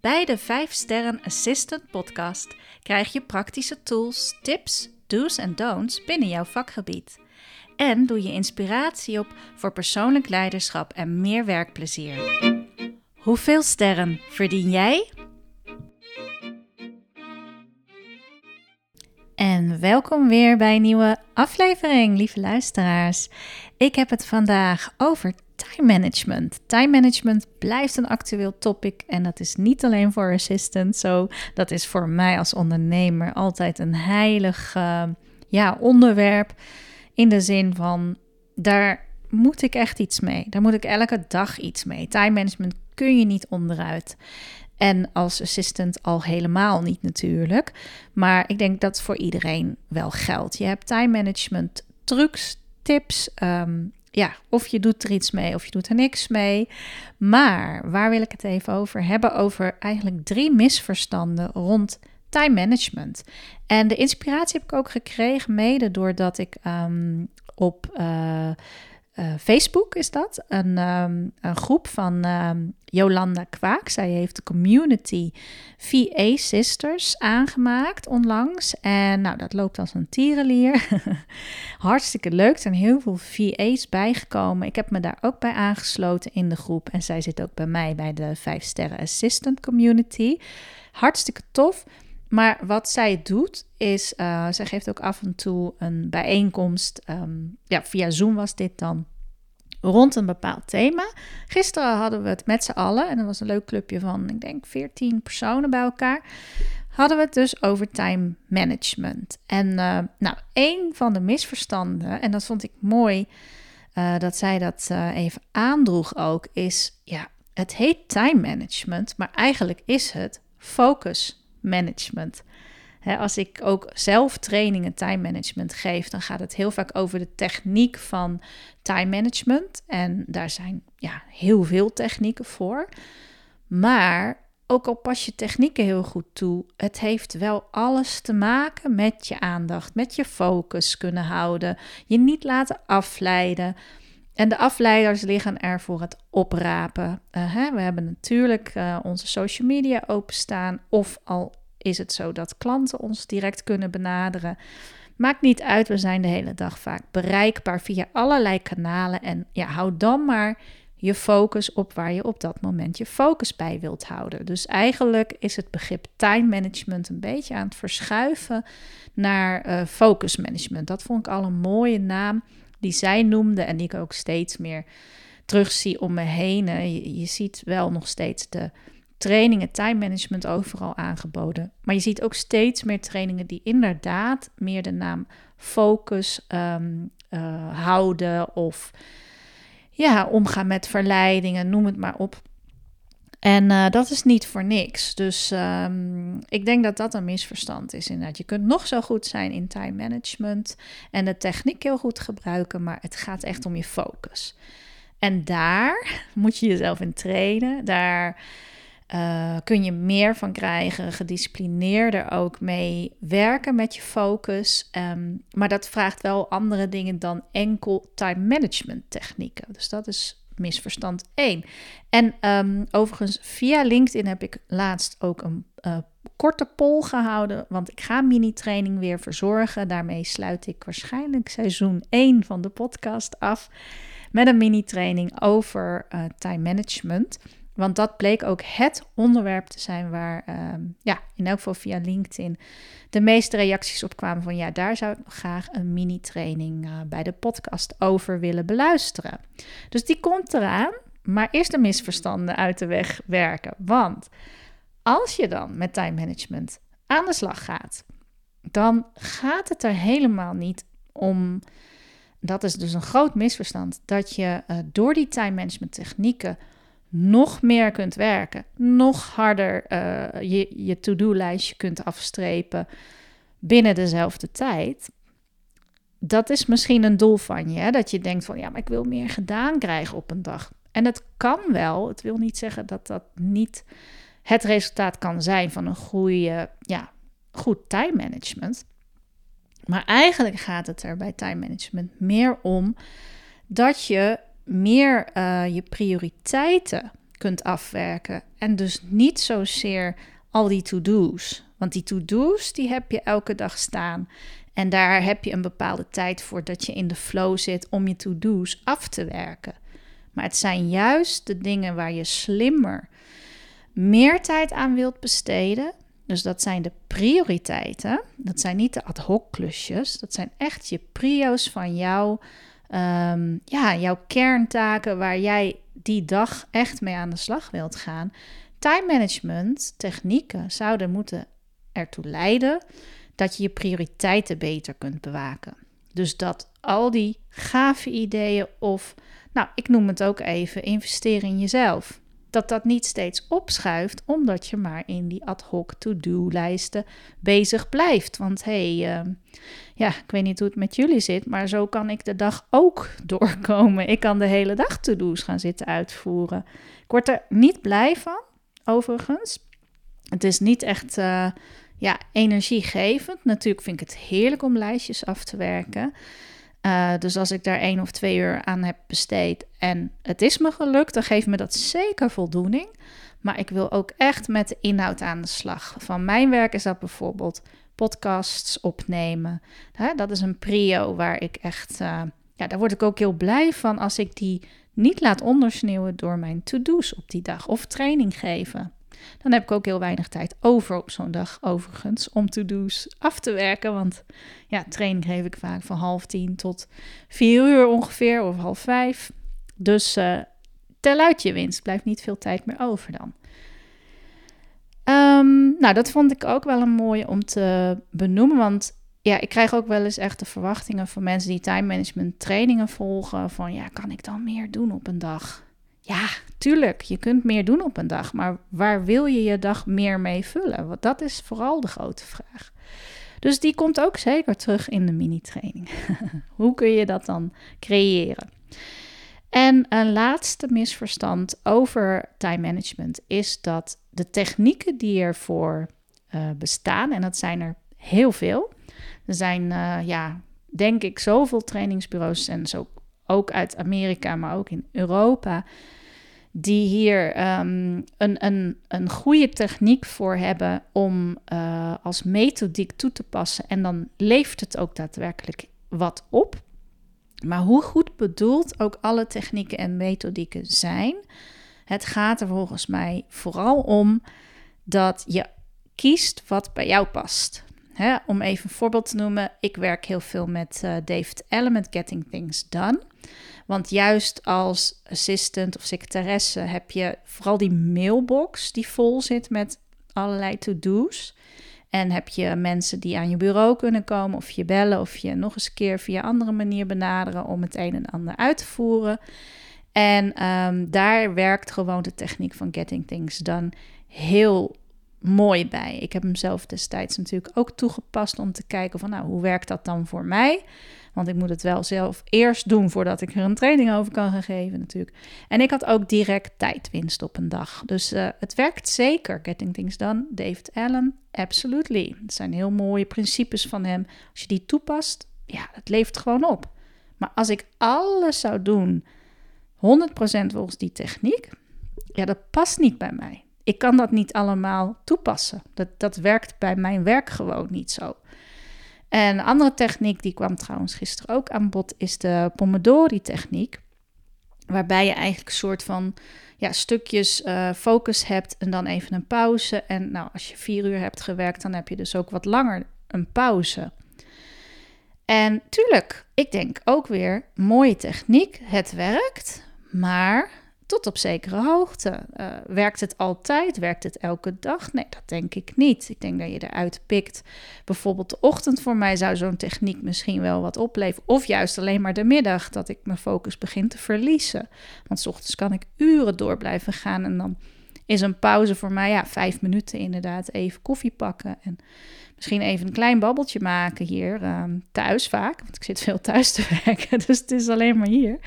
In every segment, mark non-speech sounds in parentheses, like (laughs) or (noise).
Bij de 5 Sterren Assistant podcast krijg je praktische tools, tips, do's en don'ts binnen jouw vakgebied. En doe je inspiratie op voor persoonlijk leiderschap en meer werkplezier. Hoeveel sterren verdien jij? En welkom weer bij een nieuwe aflevering, lieve luisteraars. Ik heb het vandaag over time management. Time management blijft een actueel topic en dat is niet alleen voor assistants zo. Dat is voor mij als ondernemer altijd een heilig uh, ja, onderwerp. In de zin van, daar moet ik echt iets mee. Daar moet ik elke dag iets mee. Time management kun je niet onderuit. En als assistant al helemaal niet natuurlijk. Maar ik denk dat voor iedereen wel geldt. Je hebt time management trucs, tips. Ehm, ja, of je doet er iets mee of je doet er niks mee. Maar waar wil ik het even over hebben? Over eigenlijk drie misverstanden rond time management. En de inspiratie heb ik ook gekregen, mede doordat ik um, op uh, uh, Facebook is dat, een, um, een groep van um, Jolanda Kwaak. Zij heeft de community VA Sisters aangemaakt onlangs. En nou, dat loopt als een tierenlier. (laughs) Hartstikke leuk. Er zijn heel veel VA's bijgekomen. Ik heb me daar ook bij aangesloten in de groep. En zij zit ook bij mij bij de 5 Sterren Assistant Community. Hartstikke tof. Maar wat zij doet, is, uh, zij geeft ook af en toe een bijeenkomst. Um, ja, via Zoom was dit dan. Rond een bepaald thema. Gisteren hadden we het met z'n allen. En dat was een leuk clubje van, ik denk, 14 personen bij elkaar. Hadden we het dus over time management. En uh, nou, een van de misverstanden, en dat vond ik mooi uh, dat zij dat even aandroeg ook, is ja, het heet time management, maar eigenlijk is het focus management. als ik ook zelf trainingen time management geef, dan gaat het heel vaak over de techniek van time management. En daar zijn ja, heel veel technieken voor. Maar ook al pas je technieken heel goed toe, het heeft wel alles te maken met je aandacht, met je focus kunnen houden, je niet laten afleiden. En de afleiders liggen er voor het oprapen. Uh, hè? We hebben natuurlijk uh, onze social media openstaan. Of al is het zo dat klanten ons direct kunnen benaderen. Maakt niet uit, we zijn de hele dag vaak bereikbaar via allerlei kanalen. En ja, hou dan maar je focus op waar je op dat moment je focus bij wilt houden. Dus eigenlijk is het begrip time management een beetje aan het verschuiven naar uh, focus management. Dat vond ik al een mooie naam die zij noemde en die ik ook steeds meer terugzie om me heen. Je, ziet wel nog steeds de trainingen time management overal aangeboden. Maar je ziet ook steeds meer trainingen die inderdaad meer de naam focus um, uh, houden of ja, omgaan met verleidingen, noem het maar op. En uh, dat is niet voor niks. Dus um, ik denk dat dat een misverstand is. Inderdaad, je kunt nog zo goed zijn in time management en de techniek heel goed gebruiken, maar het gaat echt om je focus. En daar (laughs) moet je jezelf in trainen. Daar uh, kun je meer van krijgen, gedisciplineerder ook mee werken met je focus. Um, maar dat vraagt wel andere dingen dan enkel time management technieken. Dus dat is misverstand 1. En um, overigens, via LinkedIn heb ik laatst ook een uh, korte poll gehouden, want ik ga mini-training weer verzorgen. Daarmee sluit ik waarschijnlijk seizoen 1 van de podcast af met een mini-training over uh, time management. Want dat bleek ook het onderwerp te zijn waar, uh, ja, in elk geval via LinkedIn, de meeste reacties op kwamen van ja, daar zou ik graag een mini-training uh, bij de podcast over willen beluisteren. Dus die komt eraan, maar eerst de misverstanden uit de weg werken. Want als je dan met time management aan de slag gaat, dan gaat het er helemaal niet om. Dat is dus een groot misverstand. Dat je uh, door die time management technieken nog meer kunt werken, nog harder uh, je, je to-do-lijstje kunt afstrepen binnen dezelfde tijd. dat is misschien een doel van je. Hè? Dat je denkt van ja, maar ik wil meer gedaan krijgen op een dag. En het kan wel. Het wil niet zeggen dat dat niet het resultaat kan zijn van een goede, ja, goed time management. Maar eigenlijk gaat het er bij time management meer om dat je meer uh, je prioriteiten kunt afwerken. En dus niet zozeer al die to-do's. Want die to-do's die heb je elke dag staan. En daar heb je een bepaalde tijd voor dat je in de flow zit om je to-do's af te werken. Maar het zijn juist de dingen waar je slimmer meer tijd aan wilt besteden. Dus dat zijn de prioriteiten. Dat zijn niet de ad hoc klusjes. Dat zijn echt je prio's van jou, ehm, ja, jouw kerntaken waar jij die dag echt mee aan de slag wilt gaan. Time management technieken zouden moeten ertoe leiden dat je je prioriteiten beter kunt bewaken. Dus dat al die gave ideeën of, nou, ik noem het ook even, investeren in jezelf. Dat dat niet steeds opschuift, omdat je maar in die ad hoc to-do-lijsten bezig blijft. Want hé, hey, ehm, ja, ik weet niet hoe het met jullie zit, maar zo kan ik de dag ook (laughs) doorkomen. Ik kan de hele dag to-do's gaan zitten uitvoeren. Ik word er niet blij van, overigens. Het is niet echt uh, ja, energiegevend. Natuurlijk vind ik het heerlijk om lijstjes af te werken. Uh, dus als ik daar één of twee uur aan heb besteed en het is me gelukt, dan geeft me dat zeker voldoening. Maar ik wil ook echt met de inhoud aan de slag. Van mijn werk is dat bijvoorbeeld podcasts opnemen. Dat is een prio waar ik echt, uh, ja, daar word ik ook heel blij van als ik die niet laat ondersneeuwen door mijn to-do's op die dag of training geven. Dan heb ik ook heel weinig tijd over op zo'n dag, overigens, om to-do's af te werken. Want ja, training geef ik vaak van half tien tot vier uur ongeveer, of half vijf. Dus uh, tel uit je winst, blijft niet veel tijd meer over dan. Um, nou, dat vond ik ook wel een mooie om te benoemen, want ja, ik krijg ook wel eens echt de verwachtingen van mensen die time management trainingen volgen. Van ja, kan ik dan meer doen op een dag? Ja, tuurlijk, je kunt meer doen op een dag, maar waar wil je je dag meer mee vullen? Want dat is vooral de grote vraag. Dus die komt ook zeker terug in de mini-training. (laughs) Hoe kun je dat dan creëren? En een laatste misverstand over time management is dat de technieken die ervoor uh, bestaan, en dat zijn er heel veel. Er zijn, uh, ja, denk ik, zoveel trainingsbureaus en zo ook uit Amerika, maar ook in Europa, die hier um, een, een, een goede techniek voor hebben om uh, als methodiek toe te passen. En dan levert het ook daadwerkelijk wat op. Maar hoe goed bedoeld ook alle technieken en methodieken zijn, het gaat er volgens mij vooral om dat je kiest wat bij jou past. om even een voorbeeld te noemen, ik werk heel veel met uh, David Allen met Getting Things Done. Want juist als assistant of secretaresse heb je vooral die mailbox die vol zit met allerlei to-do's. En heb je mensen die aan je bureau kunnen komen of je bellen of je nog eens een keer via andere manier benaderen om het een en ander uit te voeren. En ehm, daar werkt gewoon de techniek van Getting Things Done heel mooi bij. Ik heb hem zelf destijds natuurlijk ook toegepast om te kijken van nou, hoe werkt dat dan voor mij? Want ik moet het wel zelf eerst doen voordat ik er een training over kan gaan geven natuurlijk. En ik had ook direct tijdwinst op een dag. Dus uh, het werkt zeker. Getting Things Done, David Allen, absolutely. Het zijn heel mooie principes van hem. Als je die toepast, ja, het levert gewoon op. Maar als ik alles zou doen 100% volgens die techniek, ja, dat past niet bij mij. Ik kan dat niet allemaal toepassen. Dat, dat werkt bij mijn werk gewoon niet zo. En een andere techniek, die kwam trouwens gisteren ook aan bod, is de Pomodori-techniek. Waarbij je eigenlijk een soort van ja, stukjes uh, focus hebt en dan even een pauze. En nou, als je vier uur hebt gewerkt, dan heb je dus ook wat langer een pauze. En tuurlijk, ik denk ook weer, mooie techniek, het werkt, maar tot op zekere hoogte. Uh, werkt het altijd? Werkt het elke dag? Nee, dat denk ik niet. Ik denk dat je eruit pikt. Bijvoorbeeld de ochtend voor mij zou zo'n techniek misschien wel wat opleveren. Of juist alleen maar de middag, dat ik mijn focus begin te verliezen. Want s ochtends kan ik uren door blijven gaan en dan is een pauze voor mij, ja, vijf minuten inderdaad, even koffie pakken en misschien even een klein babbeltje maken hier ehm, thuis vaak, want ik zit veel thuis te (laughs) werken, dus het is alleen maar hier.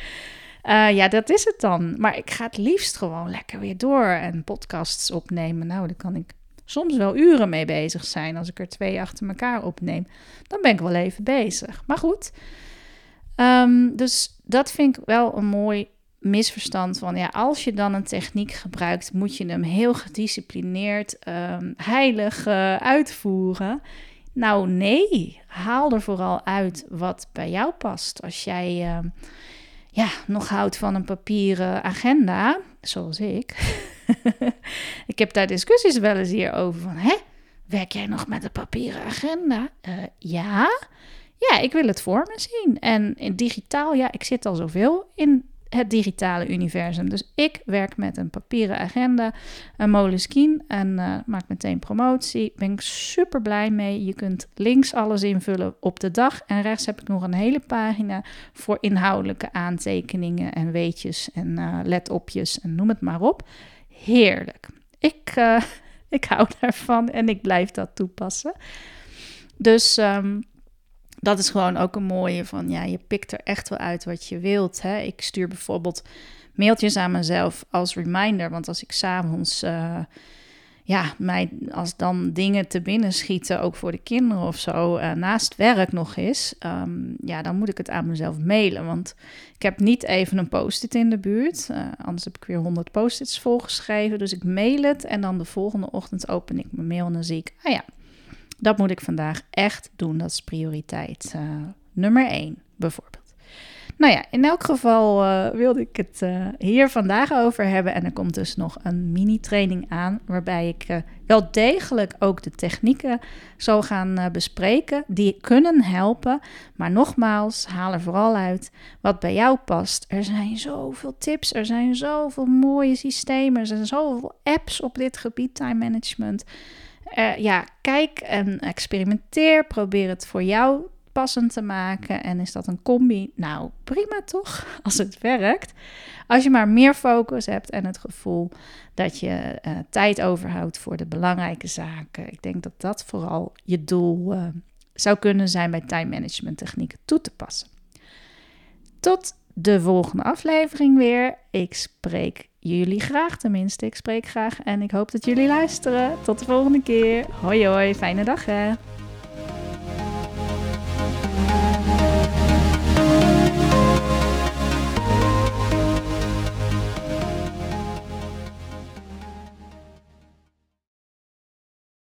Uh, ja, dat is het dan. Maar ik ga het liefst gewoon lekker weer door en podcasts opnemen. Nou, daar kan ik soms wel uren mee bezig zijn. Als ik er twee achter elkaar opneem, dan ben ik wel even bezig. Maar goed, um, dus dat vind ik wel een mooi misverstand van ja, als je dan een techniek gebruikt, moet je hem heel gedisciplineerd, um, heilig uh, uitvoeren. Nou, nee, haal er vooral uit wat bij jou past. Als jij uh, ja, nog houdt van een papieren agenda, zoals ik. (laughs) ik heb daar discussies wel eens hier over van, hè, werk jij nog met een papieren agenda? Uh, ja. Ja, ik wil het voor me zien. En in digitaal, ja, ik zit al zoveel in het digitale universum. Dus ik werk met een papieren agenda, een Moleskine en uh, maak meteen promotie. Ben ik super blij mee. Je kunt links alles invullen op de dag en rechts heb ik nog een hele pagina voor inhoudelijke aantekeningen en weetjes en uh, letopjes en noem het maar op. Heerlijk. Ik, uh, (laughs) ik hou daarvan en ik blijf dat toepassen. Dus um, dat is gewoon ook een mooie van, ja, je pikt er echt wel uit wat je wilt. Hè? Ik stuur bijvoorbeeld mailtjes aan mezelf als reminder, want als ik s'avonds, uh, ja, mij, als dan dingen te binnen schieten, ook voor de kinderen of zo, uh, naast werk nog eens, um, ja, dan moet ik het aan mezelf mailen, want ik heb niet even een post-it in de buurt, uh, anders heb ik weer 100 post-its volgeschreven, dus ik mail het en dan de volgende ochtend open ik mijn mail en dan zie ik, ah ja, dat moet ik vandaag echt doen. Dat is prioriteit uh, nummer één, bijvoorbeeld. Nou ja, in elk geval uh, wilde ik het uh, hier vandaag over hebben. En er komt dus nog een mini-training aan, waarbij ik wel degelijk ook de technieken zal gaan bespreken. Die kunnen helpen. Maar nogmaals, haal er vooral uit wat bij jou past. Er zijn zoveel tips, er zijn zoveel mooie systemen, er zijn zoveel apps op dit gebied, time management. Uh, ja, kijk en experimenteer. Probeer het voor jou passend te maken. En is dat een combi? Nou, prima toch? (laughs) Als het werkt. Als je maar meer focus hebt en het gevoel dat je uh, tijd overhoudt voor de belangrijke zaken. Ik denk dat dat vooral je doel uh, zou kunnen zijn bij time management technieken toe te passen. Tot de volgende aflevering weer. Ik spreek jullie graag, tenminste. Ik spreek graag en ik hoop dat jullie luisteren. Tot de volgende keer. Hoi hoi, fijne dag hè.